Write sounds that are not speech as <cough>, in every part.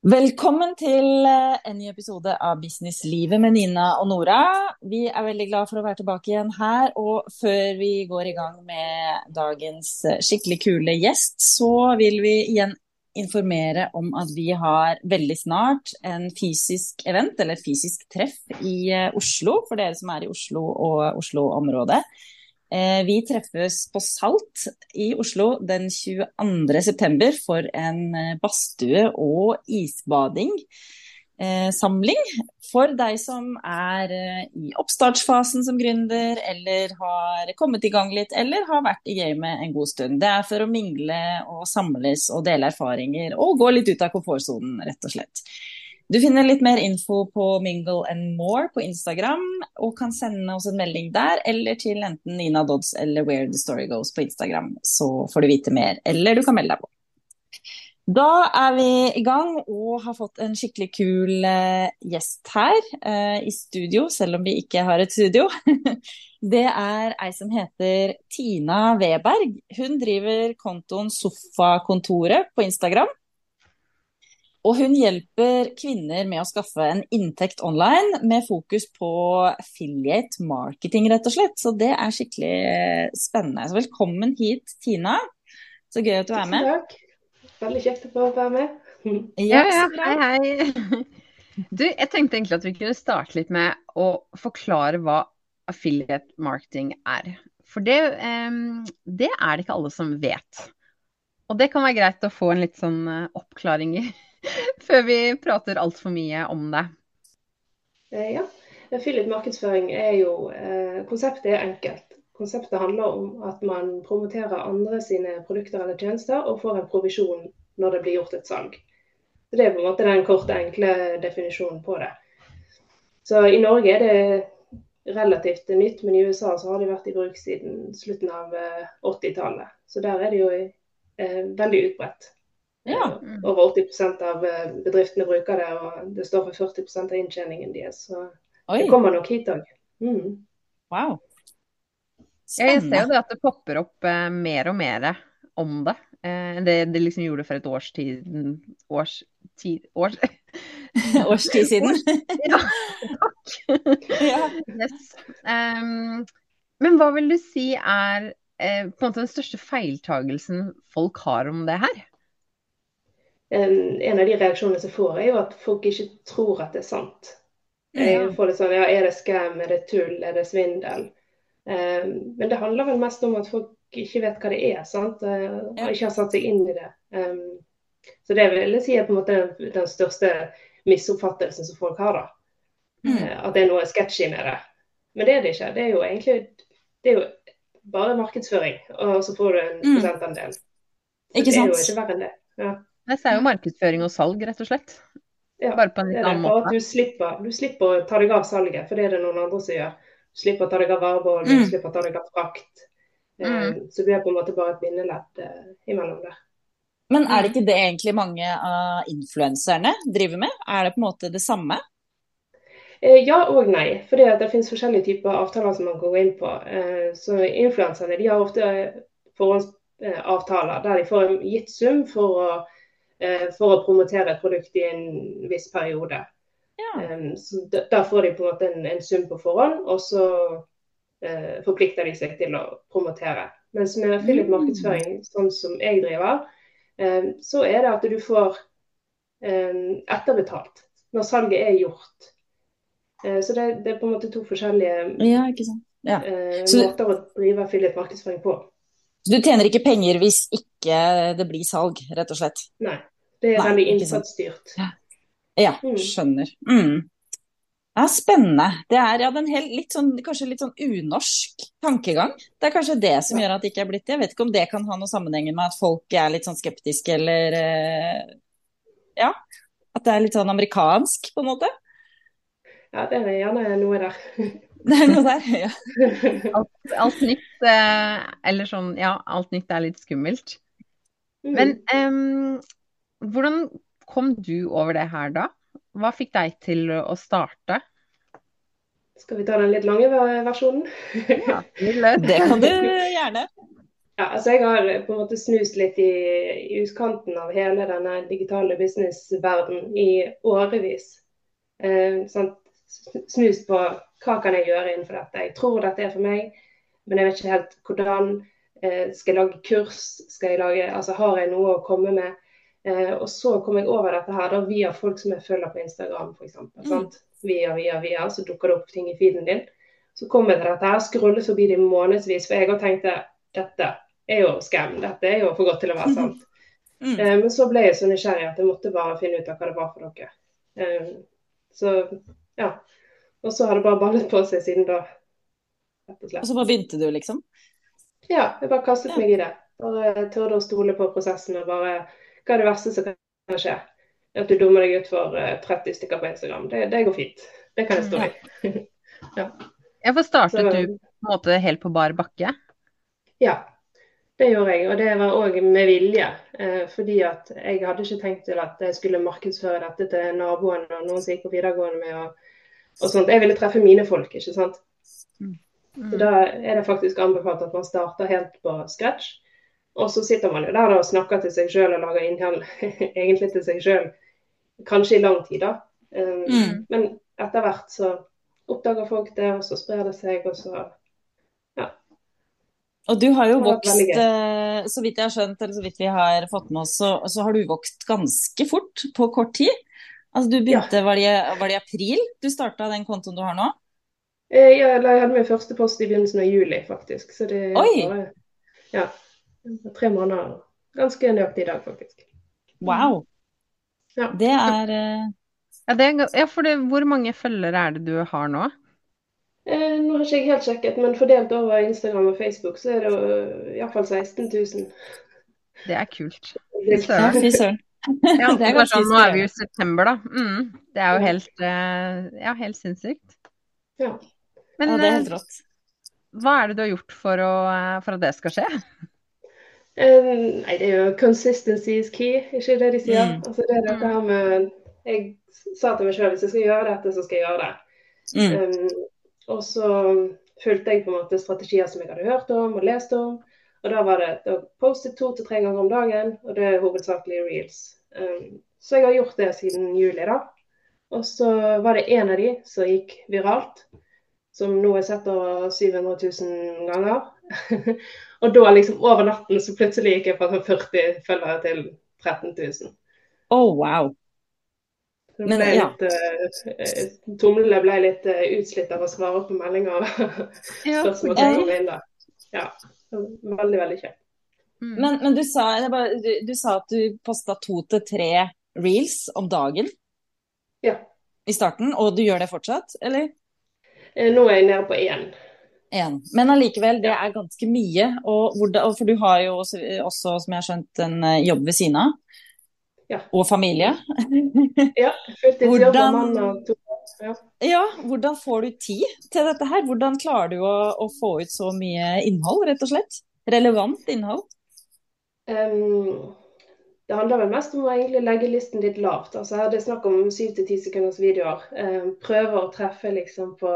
Velkommen til eh, en ny episode av Businesslivet med Nina og Nora. Vi er veldig glad for å være tilbake igjen her. Og før vi går i gang med dagens eh, skikkelig kule gjest, så vil vi igjen informere om at vi har veldig snart en fysisk event, eller fysisk treff i eh, Oslo, for dere som er i Oslo og Oslo-området. Eh, vi treffes på Salt i Oslo den 22.9 for en eh, badstue- og isbading. Eh, for deg som er i oppstartsfasen som gründer, eller har kommet i gang litt, eller har vært i gamet en god stund. Det er for å mingle og samles og dele erfaringer og gå litt ut av komfortsonen, rett og slett. Du finner litt mer info på Mingle and More på Instagram, og kan sende oss en melding der, eller til enten Nina Dodds eller Where the Story Goes på Instagram, så får du vite mer. Eller du kan melde deg på. Da er vi i gang og har fått en skikkelig kul uh, gjest her uh, i studio, selv om vi ikke har et studio. <laughs> Det er ei som heter Tina Weberg. Hun driver kontoen Sofakontoret på Instagram. Og hun hjelper kvinner med å skaffe en inntekt online med fokus på affiliate marketing, rett og slett. Så det er skikkelig spennende. Så velkommen hit, Tina. Så gøy at du er med. Takk. Veldig kjekt å få være med. <laughs> Ja, ja, hei, hei. <laughs> Du, jeg tenkte egentlig at vi kunne starte litt med å forklare hva affiliate marketing er. For det, det er det ikke alle som vet. Og det kan være greit å få en litt sånn eh, oppklaring i <laughs> før vi prater altfor mye om det. Eh, ja. Affiliate markedsføring er jo eh, Konseptet er enkelt. Konseptet handler om at man promoterer andre sine produkter eller tjenester og får en provisjon når det blir gjort et salg. Så Det er på en måte den korte, enkle definisjonen på det. Så I Norge er det relativt nytt, men i USA så har det vært i bruk siden slutten av 80-tallet. Eh, så der er det jo eh, veldig utbredt. Ja. Over 80% av eh, bedriftene bruker det, og det står for 40% av inntjeningen deres. Så Oi. det kommer nok hit òg. Mm. Wow. Spennende. Jeg ser jo det at det popper opp eh, mer og mer om det enn eh, det det liksom gjorde for et års tid Års tid Års <laughs> Årstid siden. <laughs> ja, takk. <laughs> ja. Yes. Um, men hva vil du si er eh, på en måte den største feiltagelsen folk har om det her? En av de reaksjonene som får, er jo at folk ikke tror at det er sant. Jeg får det sånn, ja, Er det skam, er det tull, er det svindel? Um, men det handler vel mest om at folk ikke vet hva det er, sant? Uh, og ikke har satt seg inn i det. Um, så det vil jeg si er på en måte den, den største misoppfattelsen som folk har. da. Mm. Uh, at det er noe sketchy med det. Men det er det ikke. Det er jo egentlig det er jo bare markedsføring, og så får du en mm. prosentandel. Så ikke sant? Det er jo ikke verre enn det. Ja. Det er jo markedsføring og salg, rett og slett. Ja, Bare på en litt annen måte. Du slipper, du slipper, å ta deg av salget, for det er det noen andre som gjør. Du slipper å ta deg av varebehold, mm. du slipper å ta deg av frakt. Mm. Um, så du er på en måte bare et bindeledd uh, imellom der. Men er det ikke det egentlig mange av influenserne driver med? Er det på en måte det samme? Uh, ja og nei. For det, det finnes forskjellige typer avtaler som man kan gå inn på. Uh, så influenserne har ofte forhåndsavtaler der de får en gitt sum for å Eh, for å promotere et produkt i en viss periode. Ja. Så Da får de på en måte en, en sum på forhånd, og så eh, forplikter de seg til å promotere. Mens med affiliate markedsføring, sånn som jeg driver, eh, så er det at du får eh, etterbetalt når salget er gjort. Uh, så det, det, er på en måte to forskjellige ja, ja. uh, måter å drive affiliate markedsføring på. Så du tjener ikke penger hvis ikke det blir salg, rett og slett? Nei, det er Nei, veldig innsatsstyrt. Ja, mm. skjønner. Mm. Ja, spennende. Det er ja, hel, litt sånn, kanskje litt sånn unorsk tankegang. Det er kanskje det som gjør at det ikke er blitt det. Jeg vet ikke om det kan ha noe sammenheng med at folk er litt sånn skeptiske eller uh, Ja. At det er litt sånn amerikansk, på en måte. Ja, det er gjerne noe der. <laughs> Det er noe der, ja. <laughs> alt, alt, nytt eh, Eller sånn, ja, alt nytt er litt skummelt. Mm. Men um, hvordan kom du over det her da? Hva fikk deg til å starte? Skal vi ta den litt lange versjonen? ja, det kan du <laughs> gjerne. ja, altså jeg har på en måte snust litt i, i utkanten av hele denne digitale businessverdenen i årevis. Eh, sånn, snust på hva kan jeg gjøre innenfor dette. Jeg tror dette er for meg, men jeg vet ikke helt hvordan. Eh, skal jeg lage kurs? Skal jeg lage, altså Har jeg noe å komme med? Eh, og så kom jeg over dette her da, via folk som jeg følger på Instagram f.eks. Mm. Via, via, via, så dukker det opp ting i feeden din. Så kom jeg til dette her, scrollet forbi det månedsvis, for jeg òg tenkte dette er jo skam. Dette er jo for godt til å være sant. <laughs> Mm. Eh, men så ble jeg så nysgjerrig at jeg måtte bare finne ut av hva det var for dere. Eh, så ja. Og så har det bare ballet på seg siden da. og, og så bare begynte du, liksom? Ja, jeg bare kastet ja. meg i det. Bare tørde å stole på prosessen og bare Hva er det verste som kan skje? At du dummer deg ut for 30 eh, stykker på Instagram. Det, det går fint. Det kan jeg stå i. <laughs> ja. Jeg får startet så, du på en måte helt på bar bakke? Ja, det gjorde jeg, og det var òg med vilje. Eh, fordi at jeg hadde ikke tenkt til at jeg skulle markedsføre dette til naboen og noen som gikk på videregående med. Og, og sånt. Jeg ville treffe mine folk, ikke sant. Mm. Så Da er det faktisk anbefalt at man starter helt på scratch. Og så sitter man jo der og snakker til seg sjøl og lager innhold <laughs> egentlig til seg sjøl. Kanskje i lang tid, da. Um, mm. Men etter hvert så oppdager folk det, og så sprer det seg, og så ja. og du har jo vokst, eh, så vidt jeg har skjønt, eller så vidt vi har fått med oss, så, så har du vokst ganske fort på kort tid. Altså du begynte, ja. var, det, var, det, april du starta den kontoen du har nå? Eh, ja, jeg hadde min første post i begynnelsen av juli, faktisk. Så det Oi. var ja, tre måneder. Ganske nøyaktig i dag, faktisk. Wow. Ja. Det er uh... Ja, det, ja, for det, hvor mange følgere er det du har nå? Eh, nå har ikke jeg helt sjekket, men fordelt over Instagram og Facebook så er det iallfall 16 000. Det er kult. Fy søren. Ja, det er sånn, nå er vi jo i september, da. Mm, det er jo helt, uh, ja, helt sinnssykt. Ja. Men, ja, det er helt rått. Hva er det du har gjort for, å, for at det skal skje? Um, nei, det er jo 'consistency is key', ikke det de sier? Mm. Altså, det er dette her med Jeg sa til meg selv hvis jeg skal gjøre dette, så skal jeg gjøre det. Mm. Um, og så fulgte jeg på en måte strategier som jeg hadde hørt om og lest om. Og da var det da postet to til tre ganger om dagen, og det er hovedsakelig reels. Um, så jeg har gjort det siden juli, da. Og så var det en av de som gikk viralt, som nå er sett over 700 000 ganger. <laughs> og da liksom over natten så plutselig gikk jeg fra 40 følgere til 13 000. Oh, wow. Men, ble ja. litt, uh, Tomlene ble litt uh, utslitt av å svare på meldinger. <laughs> Spørsmål som kom inn da. Ja, veldig, veldig kjekt. Mm. Men, men du, sa, bare, du, du, sa, at du posta to til tre reels om dagen ja. i starten, og du gjør det fortsatt, eller? Nå er jeg nede på én. En. Men allikevel, det er ganske mye. Og, for du har jo også, også, som jeg har skjønt, en jobb ved siden av. Ja. Og familie. ja. hvordan, ja. Hvordan får du tid til dette her? Hvordan klarer du å, å, få ut så mye innhold, rett og slett? Relevant innhold? Um, det handler vel mest om å egentlig legge listen litt lavt. Altså her er det snakk om syv til ti sekunders videoer. Um, prøve å treffe liksom på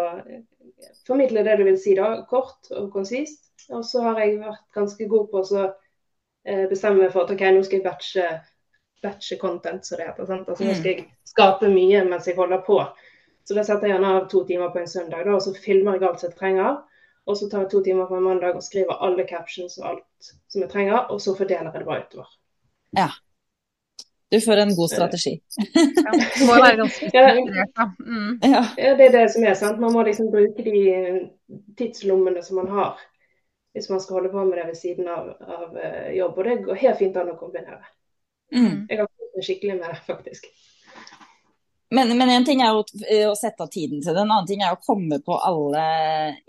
Formidle det du vil si, da. Kort og konsist. Og så har jeg vært ganske god på å uh, bestemme meg for at OK, nå skal jeg batche batche content, som det heter. Sant? Altså, nå skal jeg skape mye mens jeg holder på. Så da setter jeg gjerne av to timer på en søndag, da, og så filmer jeg alt som jeg trenger. Og så tar jeg to timer på en mandag og skriver alle captions og alt som jeg trenger, og så fordeler jeg det bare utover. Ja. Du får en god strategi. ja, det <laughs> må være ganske strukturert, da. Mm. Ja. ja, det er det som er sant. Man må liksom bruke de tidslommene som man har hvis man skal holde på med det ved siden av, av eh, jobb. Og det går helt fint an å kombinere. Mm. Jeg har fått meg skikkelig med det, faktisk. Men, men en ting er jo eh, å sette av tiden til det, en annen ting er å komme på alle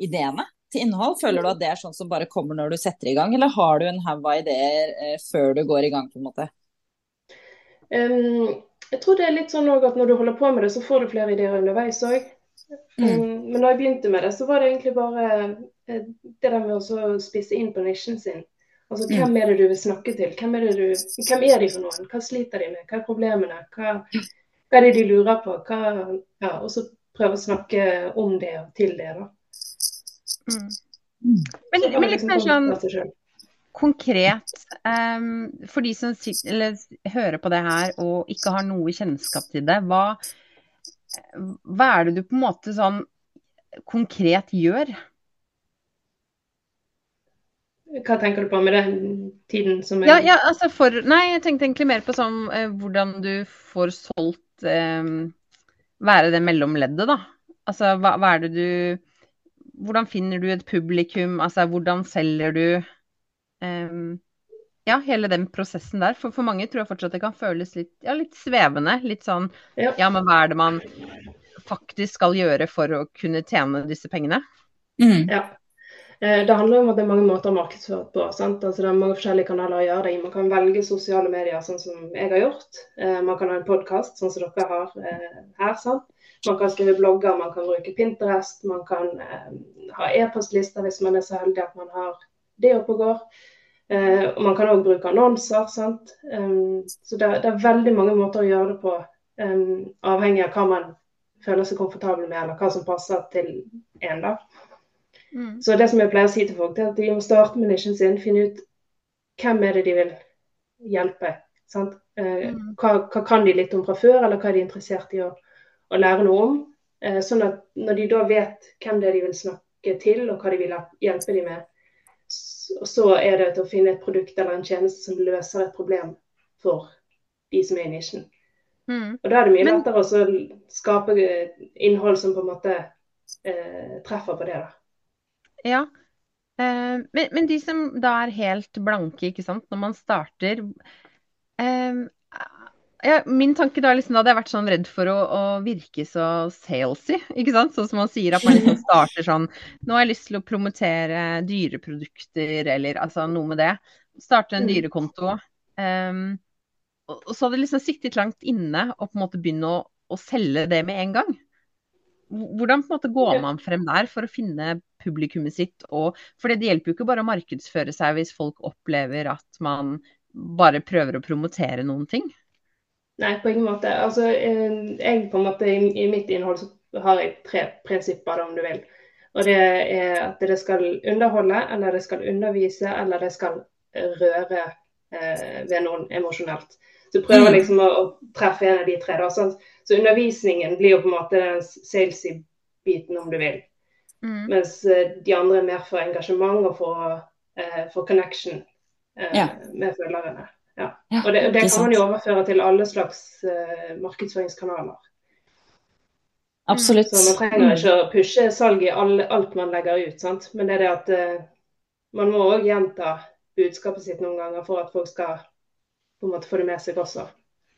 ideene til innhold. Føler du at det er sånn som bare kommer når du setter i gang, eller har du en haug av ideer eh, før du går i gang? på en måte? Um, jeg tror det er litt sånn at når du holder på med det, så får du flere ideer underveis òg. Mm. Men da jeg begynte med det, så var det egentlig bare eh, det der med å spisse inn på nisjen sin. Altså, Hvem er det du vil snakke til? Hvem er, du, hvem er de for noen? Hva sliter de med? Hva er problemene? Hva, hva er det de lurer på? Hva, ja, og så prøve å snakke om det og til det. da. Mm. Men, men liksom sånn konkret, um, for de som sitter, eller, hører på det her og ikke har noe kjennskap til det, hva, hva er det du på en måte sånn konkret gjør? Hva tenker du på med den tiden som er ja, ja, altså for, Nei, jeg tenkte egentlig mer på sånn eh, hvordan du får solgt eh, Være det mellomleddet, da. Altså hva, hva, er det du Hvordan finner du et publikum? Altså hvordan selger du eh, Ja, hele den prosessen der. For, for mange tror jeg fortsatt det kan føles litt, ja, litt svevende. Litt sånn ja. ja, men hva er det man faktisk skal gjøre for å kunne tjene disse pengene? Mm. Ja. Eh, det handler om at det er mange måter å markedsføre på. Sant? Altså, det er mange forskjellige kanaler å gjøre det i. Man kan velge sosiale medier, sånn som jeg har gjort. Eh, man kan ha en podkast, sånn som dere har eh, her. Sant? Man kan skrive blogger, man kan bruke Pinterest, man kan ha e-postlister hvis man er så heldig at man har det oppe og går. Og man kan òg bruke annonser. Sant? så det, det, er veldig mange måter å gjøre det på, avhengig av hva man føler seg komfortabel med, eller hva som passer til en. da. Mm. Så det som jeg pleier å si til folk, er at de må starte med nisjen sin, finne ut hvem er det de vil hjelpe. Sant? Eh, mm. Hva, hva, kan de litt om fra før, eller hva er de interessert i å, å lære noe om? Eh, sånn at når de da vet hvem det er de vil snakke til, og hva de vil hjelpe dem med, så er det til å finne et produkt eller en tjeneste som løser et problem for de som er i nisjen. Mm. Og Da er det mye Men... lettere å skape innhold som på en måte eh, treffer på det. da. Ja. Eh, men, men, de som da er helt blanke, ikke sant, når man starter eh, ja, Min tanke da liksom, hadde jeg vært sånn redd for å, å, virke så salesy, ikke sant. Sånn som man sier at man liksom starter sånn Nå har jeg lyst til å promotere dyreprodukter, eller altså noe med det. Starte en mm. dyrekonto. Um, og så hadde jeg liksom sittet langt inne og på en måte begynne å, å selge det med en gang. Hvordan på en måte går man frem der for å finne publikummet sitt? Og, for det hjelper jo ikke bare å markedsføre seg hvis folk opplever at man bare prøver å promotere noen ting. Nei, på ingen måte. Altså, eh, jeg på en måte, I, i mitt innhold så har jeg tre prinsipper, om du vil. Og det er at det skal underholde, eller det skal undervise, eller det skal røre eh, ved noen emosjonelt. Så prøver mm. liksom å, å, treffe en av de tre. da, sånn så undervisningen blir jo på en måte den salesy biten, om du vil. Mm. Mens eh, de andre er mer for engasjement og for, eh, for connection eh, ja. med følgerne. Ja. Og det, det kan man jo overføre til alle slags uh, markedsføringskanaler. Absolutt. Så man trenger ikke å pushe salg i all, alt man legger ut. Sant? Men det er det at man må òg gjenta budskapet sitt noen ganger for at folk skal på en måte få det med seg også.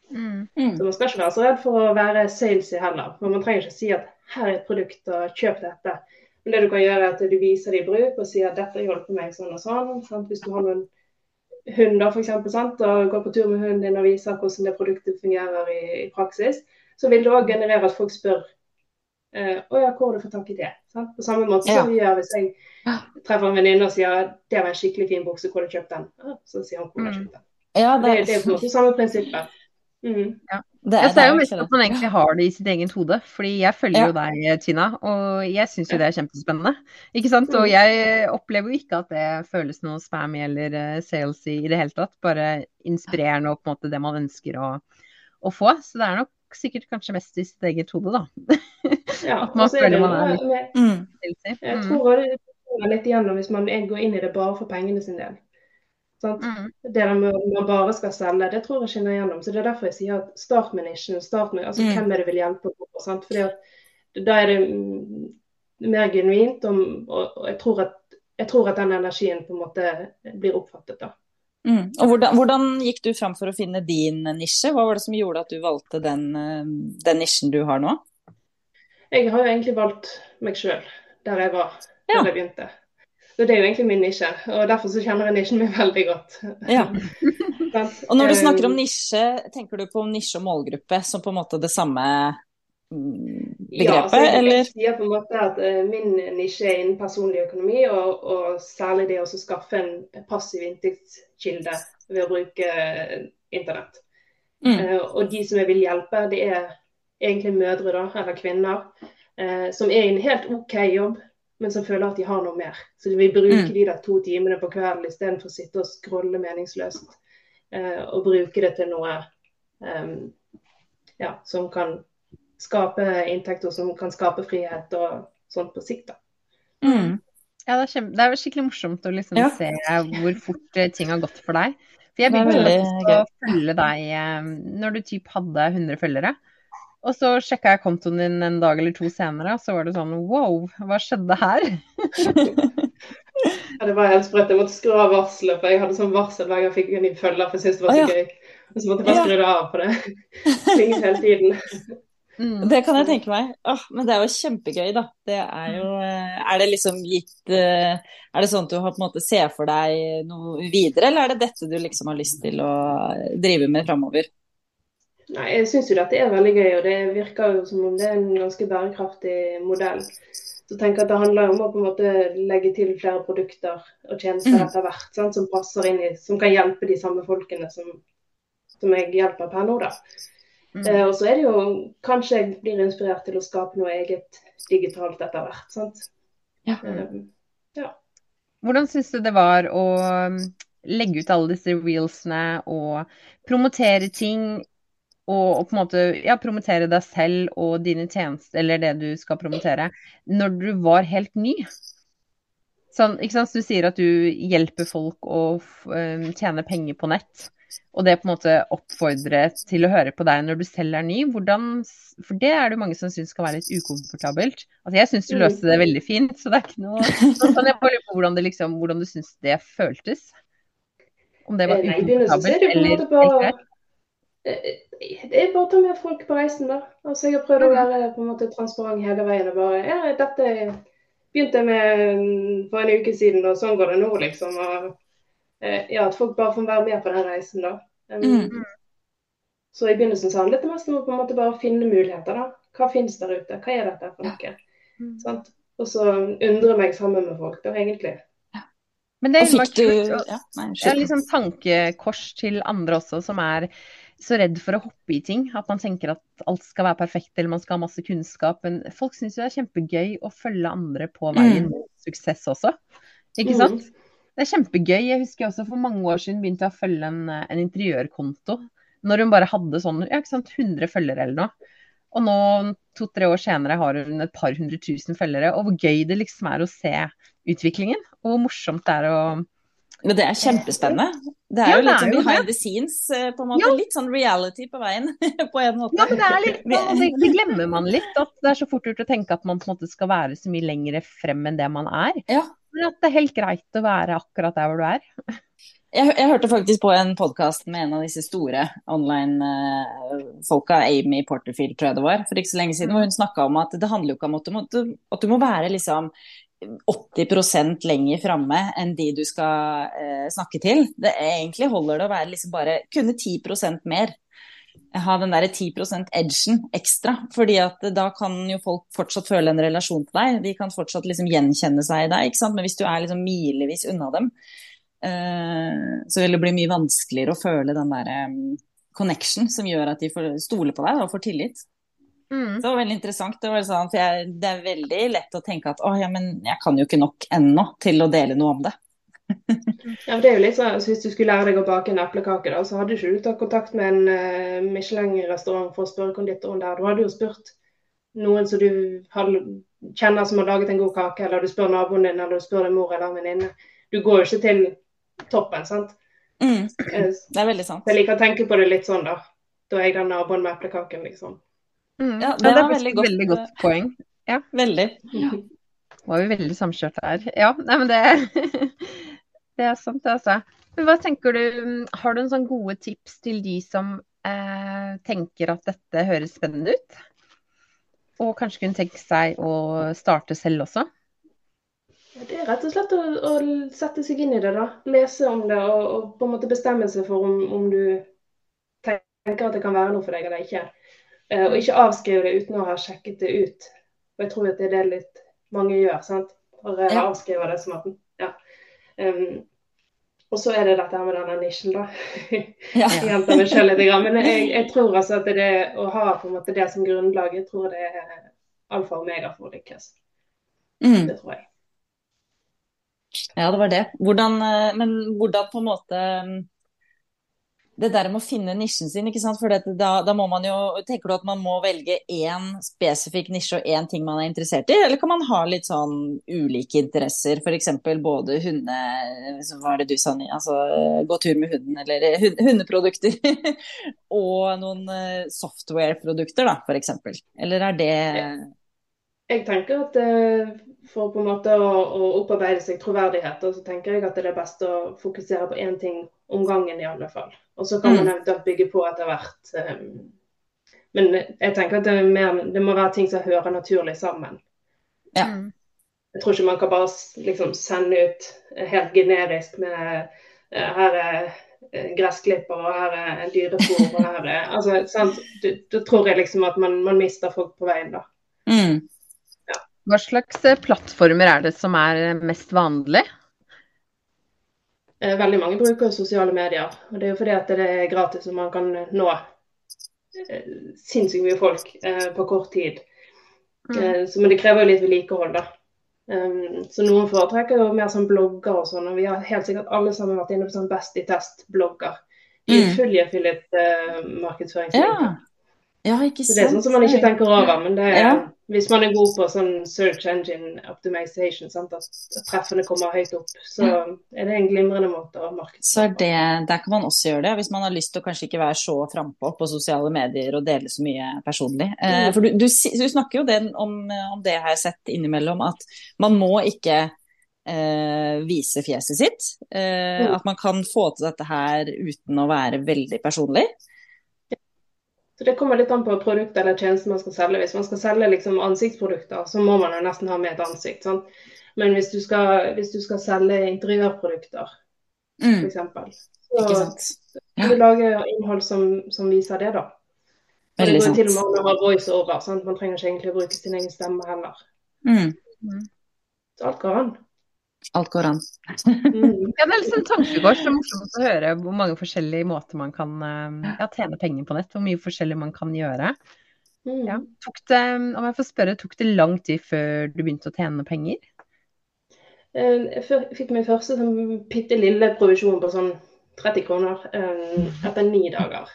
Mm. Så man skal ikke være så redd for å være salesy heller. Men man trenger ikke si at her er et produkt, og kjøp dette. Men det du kan gjøre, er at du viser det i bruk og sier at dette hjelper meg sånn og sånn. Sant? Hvis du har noen hunder f.eks. og går på tur med hunden din og viser hvordan det produktet fungerer i, i praksis, så vil det òg generere at folk spør eh, å ja, hvor har du fått tak i det? Sant? På samme måte som vi gjør hvis jeg treffer en venninne og sier det var en skikkelig fin bukse, hvor har du kjøpt den? så sier hun hvor har du kjøpt den. Ja, det, er, det, det er på en måte samme prinsippet. Mm. Ja. Det, er, det er jo mest at man egentlig har det i sitt eget hode. Fordi jeg følger ja. jo deg, Tina, og jeg syns jo det er kjempespennende. Ikke sant? Og mm. jeg opplever jo ikke at det føles noe spam eller sales salesy i det hele tatt. Bare inspirerende og på en måte det man ønsker å, å få. Så det er nok sikkert kanskje mest i sitt eget hode, da. Ja, <laughs> at man føler man er litt mm. Jeg tror det går litt igjennom hvis man går inn i det bare for pengene sin del. Mm. Det man bare skal selge, det tror jeg skinner gjennom. Så Det er derfor jeg sier at start med nisjen. Start med altså, mm. hvem er det vil hjelpe. På, sant? Fordi at Da er det mer genuint, og, og, og jeg, tror at, jeg, tror at, den energien på en måte blir oppfattet. da. Mm. Og hvordan, hvordan, gikk du fram for å finne din nisje? Hva var det som gjorde at du valgte den, den nisjen du har nå? Jeg har jo egentlig valgt meg sjøl der jeg var da ja. jeg begynte. Så det er jo egentlig min nisje, og derfor så kjenner jeg nisjen min <laughs> veldig godt. Ja. <laughs> og når du snakker om nisje, tenker du på nisje og målgruppe som på en måte det samme begrepet, mm, ja, så jeg, eller? Jeg sier på en måte at uh, min nisje er innen personlig økonomi, og, og særlig det å skaffe en passiv inntektskilde ved å bruke uh, internett. Mm. Uh, og de som jeg vil hjelpe, det er egentlig mødre da, eller kvinner som er i en helt OK jobb, men som føler at de har noe mer. Så vi bruker Mm. de der to timene på kvelden istedenfor å sitte og scrolle meningsløst. Eh, og bruke det til noe um, ja, som kan skape inntekt, og som kan skape frihet og sånt på sikt. da. Mm. Ja, det er, kjempe, det er skikkelig morsomt å liksom Ja. se hvor fort eh, ting har gått for deg. For jeg begynte å følge deg eh, når du typ hadde 100 følgere. Og så sjekka jeg kontoen din en dag eller to senere, og så var det sånn wow, hva skjedde her? <laughs> Ja, det var helt sprøtt. Jeg måtte skru av varselet, for jeg hadde sånn varsel hver gang jeg fikk en ny følger, for jeg syntes det var så ah, ja. gøy. Og så måtte jeg bare skru det av på det. <laughs> Klinget hele tiden. Mm. Det kan jeg tenke meg. Åh, men det er jo kjempegøy, da. Det er jo eh, Er det liksom gitt eh, Er det sånn at du har på en måte ser for deg noe videre, eller er det dette du liksom har lyst til å drive med framover? Nei, jeg syns jo dette er veldig gøy, og det virker jo som om det er en ganske bærekraftig modell. Så jeg tenker at Det handler om å på en måte legge til flere produkter og tjenester Mm. etter hvert, sant, som passer inn i, som kan hjelpe de samme folkene som, som jeg hjelper per nå. da. Mm. Eh, og så er det jo kanskje jeg blir inspirert til å skape noe eget digitalt etter hvert. sant? Ja. Eh, Hvordan syns du det var å um, legge ut alle disse reelsene og promotere ting? Og, og på en måte ja, promotere deg selv og dine tjenester, eller det du skal promotere, når du var helt ny. Sånn, ikke sant? Så du sier at du hjelper folk å um, tjene penger på nett. Og det på en måte oppfordre til å høre på deg når du selv er ny. Hvordan, for det er det mange som syns skal være litt ukomfortabelt. Altså Jeg syns du løste det veldig fint, så det er ikke noe Sånn, kan jeg bare lure på hvordan, det liksom, hvordan du syns det føltes. Om det var Eh, ukomfortabelt eller helt greit. Eh, Det er bare å ta med folk på reisen, da. Altså, jeg har prøvd å være på en måte transparent hele veien. og bare, ja, dette begynte jeg med mm, for en uke siden, og sånn går det nå, liksom. Og, eh, ja, At folk bare får være med på den reisen, da. Um, Mm. Så i begynnelsen så handlet det mest om å på en måte bare finne muligheter. da. Hva finnes der ute? Hva er dette for noe? Mm. Og så undre meg sammen med folk, da, egentlig. Men det er jo kult. ja, nei, liksom tankekors til andre også, som er så redd for å hoppe i ting. At man tenker at alt skal være perfekt, eller man skal ha masse kunnskap. Men folk syns jo det er kjempegøy å følge andre på veien Mm. mot suksess også. Ikke Mm. sant? Det er kjempegøy. Jeg husker også for mange år siden begynte jeg å følge en, en interiørkonto. Når hun bare hadde sånn ja, ikke sant, 100 følgere eller noe. Og nå, to-tre år senere, har hun et par hundre tusen følgere. Og hvor gøy det liksom er å se utviklingen. Og hvor morsomt det er å Men det er kjempespennende. Det er Ja, jo litt sånn behind the scenes, eh, på en måte. Ja. Litt sånn reality på veien, <laughs> på en måte. Ja, men det er litt sånn, det, glemmer man litt. At det er så fort gjort å tenke at man på en måte skal være så mye lenger frem enn det man er. Ja. Men at det er helt greit å være akkurat der hvor du er. Jeg, jeg hørte faktisk på en podkast med en av disse store online-folka, Amy Porterfield, tror jeg det var, for ikke så lenge siden, hvor hun snakka om at det handler jo ikke om at du må, at du må være liksom 80% lenger framme enn de du skal eh, snakke til. Det egentlig holder det å være liksom bare kunne 10% mer. Ha den derre 10% edgen ekstra. fordi at da kan jo folk fortsatt føle en relasjon til deg. De kan fortsatt liksom gjenkjenne seg i deg. ikke sant? Men hvis du er liksom milevis unna dem, eh, så vil det bli mye vanskeligere å føle den derre eh, connection som gjør at de får stole på deg og får tillit. Mm. Det var veldig interessant. Det, var sånn, for jeg, det er veldig lett å tenke at å, ja, men jeg kan jo ikke nok ennå til å dele noe om det. <laughs> Ja, det er jo litt sånn, så Hvis du skulle lære deg å bake en eplekake, da, så hadde ikke du tatt kontakt med en uh, Michelin-restaurant for å spørre konditoren der. Du hadde jo spurt noen som du kjenner som har laget en god kake, eller du spør naboen din, eller du spør din mor eller en venninne. Du går jo ikke til toppen, sant. Mm, Eh, det er veldig sant. Jeg liker å tenke på det litt sånn, da. Da er jeg den naboen med eplekaken, liksom. Mm. Ja, Ja, det det er var veldig godt. veldig godt poeng. Veldig. Var vi veldig samkjørte her. Ja, nei, men det, <laughs> det er sant, det, altså. Men hva tenker du, har du en sånn gode tips til de som eh, tenker at dette høres spennende ut? Og kanskje kunne tenke seg å starte selv også? Det er rett og slett å, å sette seg inn i det, da. Lese om det og, og på en måte bestemme seg for om, om du tenker at det kan være noe for deg eller ikke. Eh, og ikke avskrive det uten å ha sjekket det ut. Og jeg tror at det er det litt mange gjør. sant? Bare Ja. avskriver det som at ja. Um, og så er det dette med denne nisjen, da. Ja. <laughs> Jeg gjentar meg sjøl litt, men jeg, jeg tror altså at det å ha på en måte det som grunnlag, jeg tror det er alfa og omega for å lykkes. Mm. Det tror jeg. Ja, det var det. Hvordan, eh, men hvordan på en måte det der med å finne nisjen sin, ikke sant? for da, da, må man jo Tenker du at man må velge én spesifikk nisje og én ting man er interessert i, eller kan man ha litt sånn ulike interesser, f.eks. både hunde... Hva er det du sa, altså gå tur med hunden, eller hundeprodukter, <laughs> og noen eh, software-produkter, da, f.eks. Eller er det Jeg tenker at eh, for på en måte å, å opparbeide seg troverdighet, så tenker jeg at det er best å fokusere på én ting om gangen, i alle fall. Og så kan man mm. eventuelt bygge på etter hvert. Um, men jeg tenker at det, mer, det, må være ting som hører naturlig sammen. Ja. Mm. Jeg tror ikke man kan bare liksom, sende ut helt generisk med uh, her er eh, gressklipper, og her er dyrefòr, og her er altså, Da tror jeg liksom at man, man mister folk på veien, da. Mm. Hva slags eh, plattformer er det som er eh, mest vanlig? Eh, veldig mange bruker sosiale medier. og Det er jo fordi at det er gratis og man kan nå sinnssykt mye folk på kort tid. Mm. Så, men det krever jo litt vedlikehold, da. Um, så noen foretrekker jo mer sånn blogger og sånn. Og vi har helt sikkert alle sammen vært inne på sånn Best i test-blogger. De er mm. fulle affiliate-markedsføringslinker. Ja. ja, ikke sant. Så det er sånn som man ikke tenker over, men det er ja hvis man er god på sånn search engine optimization, sant? at treffene kommer høyt opp, så er det en glimrende måte å markedsføre Så det, Der kan man også gjøre det, hvis man har lyst til å kanskje ikke være så frampå på sosiale medier og dele så mye personlig. Eh, mm. for du, du, du, snakker jo den, om, om, det har jeg sett innimellom, at man må ikke eh, vise fjeset sitt. Eh, mm. At man kan få til dette her uten å være veldig personlig. Så Det kommer litt an på produktet eller tjenesten man skal selge. Hvis man skal selge liksom ansiktsprodukter, så må man jo nesten ha med et ansikt. Sant? Men hvis du, skal, hvis du skal selge interiørprodukter, mm. f.eks., så kan du lage innhold som, som, viser det, da. Det går til og med an å ha voiceover. Man trenger ikke egentlig å bruke sin egen stemme heller. Mm. mm. Så alt går an. Alt går an. mm. ja, det er liksom tankekors. Det er morsomt å høre hvor mange forskjellige måter man kan eh, ja, tjene penger på nett. Hvor mye forskjellig man kan gjøre. Mm. Ja. Tok det, om jeg får spørre, tok det lang tid før du begynte å tjene penger? Eh, jeg fikk min første sånn bitte lille provisjon på sånn 30 kroner eh, etter ni dager.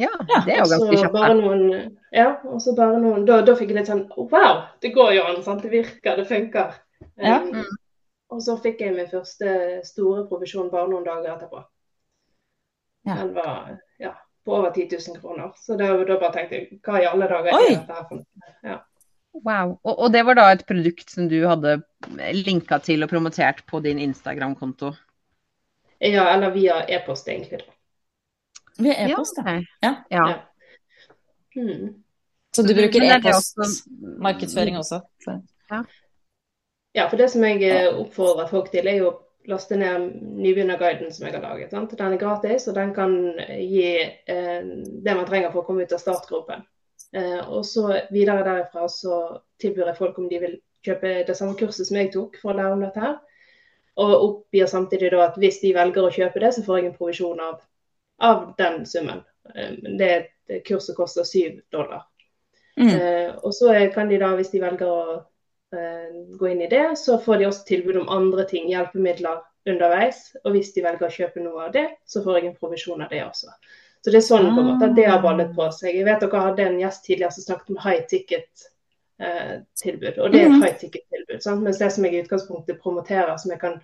Ja, det er jo ganske kjapt. Ja, og så bare noen da, da, fikk jeg litt sånn Wow, det går jo an, sant? det virker, det funker. Ja. Um, og så fikk jeg min første store provisjon bare noen dager etterpå. Ja. Den var ja, på over 10 000 kroner. Så da, da bare tenkte jeg hva i alle dager er dette her for noe? Ja. Wow. Og, og, det var da et produkt som du hadde linka til og promotert på din Instagram-konto? Ja, eller via e-post, egentlig. Via e-post, ja. ja. ja. Hmm. Så du bruker e-postmarkedsføring også? også? Ja. Ja, for det som jeg eh, oppfordrer folk til, er jo å laste ned nybegynnerguiden som jeg har laget. Sant? Den er gratis, og den kan gi eh, det man trenger for å komme ut av startgropen. Eh, og så videre derifra så tilbyr jeg folk om de vil kjøpe det samme kurset som jeg tok for å lære om dette her. Og oppgir samtidig da at hvis de velger å kjøpe det, så får jeg en provisjon av, av den summen. Eh, det, det kurset koster syv dollar. Mm. Eh, og så kan de da, hvis de velger å gå inn i det. Så får de også tilbud om andre ting, hjelpemidler underveis. Og hvis de velger å kjøpe noe av det, så får jeg en provisjon av det også. Så det er sånn på en måte at det har ballet på seg. Jeg vet dere hadde en gjest tidligere som snakket om high ticket-tilbud. Eh, og det er et mhm. high ticket-tilbud. Mens det som jeg i utgangspunktet promoterer, som jeg kan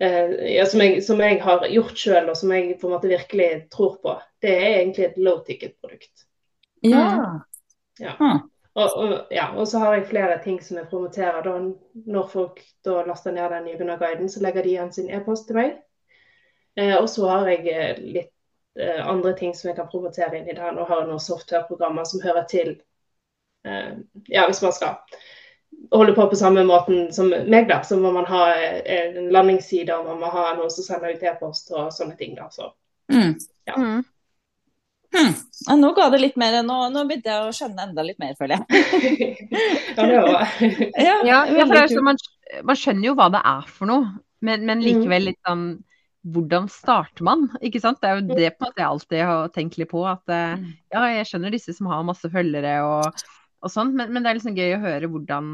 eh, ja, som, jeg, som, jeg, har gjort sjøl, og som jeg på en måte virkelig tror på, det er egentlig et low ticket-produkt. Ja. ja. Og, og, ja, og, så har jeg flere ting som jeg promoterer. Da, når folk da laster ned den nybegynnerguiden, så legger de igjen sin e-post til meg. Eh, og så har jeg eh, litt eh, andre ting som jeg kan promotere inn i der. Nå har jeg noen softwareprogrammer som hører til eh, Ja, hvis man skal holde på på samme måten som meg, da, så må man ha eh, en landingsside, og man må ha noen som sender ut e-post og sånne ting. da, så mm. ja. Mm. Hmm. Nå ga det litt mer, nå, nå, begynte jeg å skjønne enda litt mer, føler jeg. <laughs> ja, det var <laughs> ja, ja, for man, man, skjønner jo hva det er for noe, men, men, mm. likevel litt sånn Hvordan starter man? Ikke sant? Det er jo det på en måte jeg alltid har tenkt litt på. At eh, mm. ja, jeg skjønner disse som har masse følgere og og sånn. Men, men, det er liksom gøy å høre hvordan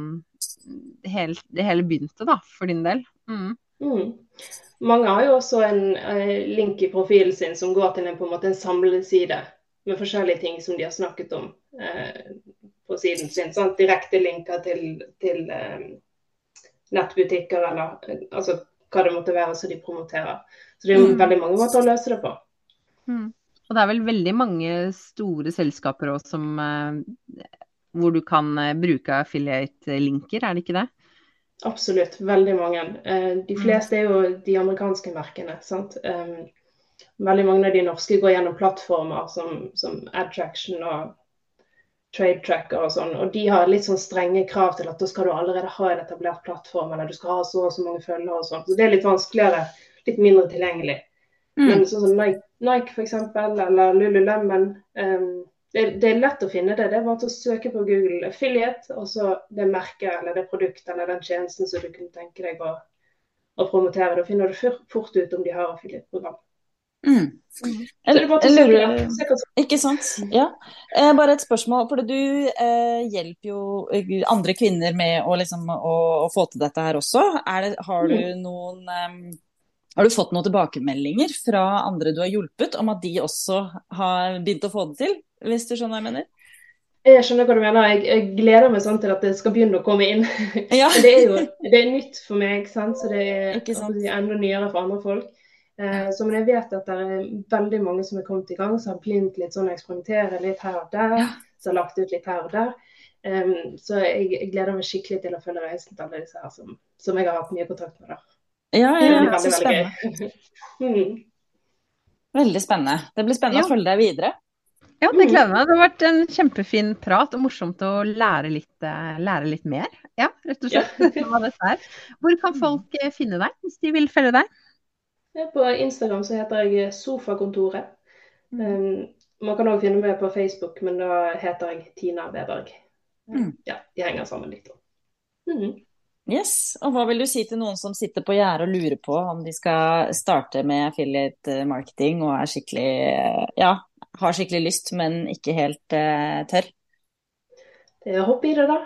hele, det hele begynte, da, for din del. Mm. Mm. Mange har jo også en eh, link i profilen sin som går til en, på en måte en samleside med forskjellige ting som de har snakket om eh, på siden sin. Sant? Direkte linker til, til eh, nettbutikker eller altså, hva det måtte være som de promoterer. Så det er jo mm. veldig mange måter å løse det på. Mm. Og det er vel veldig mange store selskaper òg som hvor du kan bruke affiliate-linker, er det ikke det? Absolutt, veldig mange. Eh, de mm. fleste er jo de amerikanske merkene. sant? Veldig mange av de norske går gjennom plattformer som, som Adtraction og Trade Tracker og sånn. Og de har litt sånn strenge krav til at da skal du allerede ha en etablert plattform, eller du skal ha så og så mange følgere og sånn. Så det er litt vanskeligere, litt mindre tilgjengelig. Mm. Men sånn som Nike, Nike f.eks., eller Lululemon um, det, det, er lett å finne det. Det er bare å søke på Google affiliate, og så det merket eller det produktet eller den tjenesten som du kunne tenke deg å, å promotere. Da finner du fort ut om de har affiliate-program. Mm. Lurer, ikke sant. Ja. Eh, bare et spørsmål. For du eh, hjelper jo eh, andre kvinner med å, liksom, å, å få til dette her også. Det, har, du mm. noen, um, har du fått noen tilbakemeldinger fra andre du har hjulpet, om at de også har begynt å få det til? hvis du skjønner hva jeg mener? Jeg skjønner hva du mener. Jeg, jeg gleder meg sånn til at det skal begynne å komme inn. <laughs> Ja. det er jo det er nytt for meg, sant? så det er enda nyere for andre folk. Eh, så, men jeg vet at det er veldig mange som er kommet i gang, som har begynt litt sånn å eksperimentere litt her og der. Ja. Som har lagt ut litt her og der. Um, så jeg, jeg, gleder meg skikkelig til å følge reisen til alle disse her som, som jeg har hatt mye kontakt med. Da. Ja, ja, ja, så spennende. <laughs> mm. Veldig spennende. Det blir spennende ja. å følge deg videre. Ja, det gleder meg. Det har vært en kjempefin prat og morsomt å lære litt, eh, lære litt mer. Ja, rett og slett. Ja. Hvor kan folk eh, finne deg hvis de vil følge deg? På Instagram så heter jeg Sofakontoret. Um, man kan òg finne meg på Facebook, men da heter jeg Tina Weberg. Mm. Ja, de henger sammen litt. Mm. Yes, og Hva vil du si til noen som sitter på gjerdet og lurer på om de skal starte med affiliate marketing og er skikkelig ja, har skikkelig lyst, men ikke helt uh, tør? Er hoppe i det, da.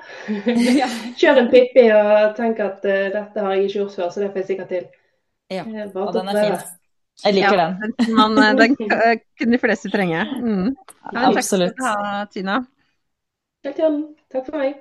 <laughs> Kjør en Pippi og tenk at uh, dette har jeg ikke gjort før, så det får jeg sikkert til. Ja, og den er fin. Jeg liker ja, den. Man, eh, den <laughs> kunne de fleste trenge. Mm. Ja, Absolutt. Takk skal du ha, Tina. Takk for meg.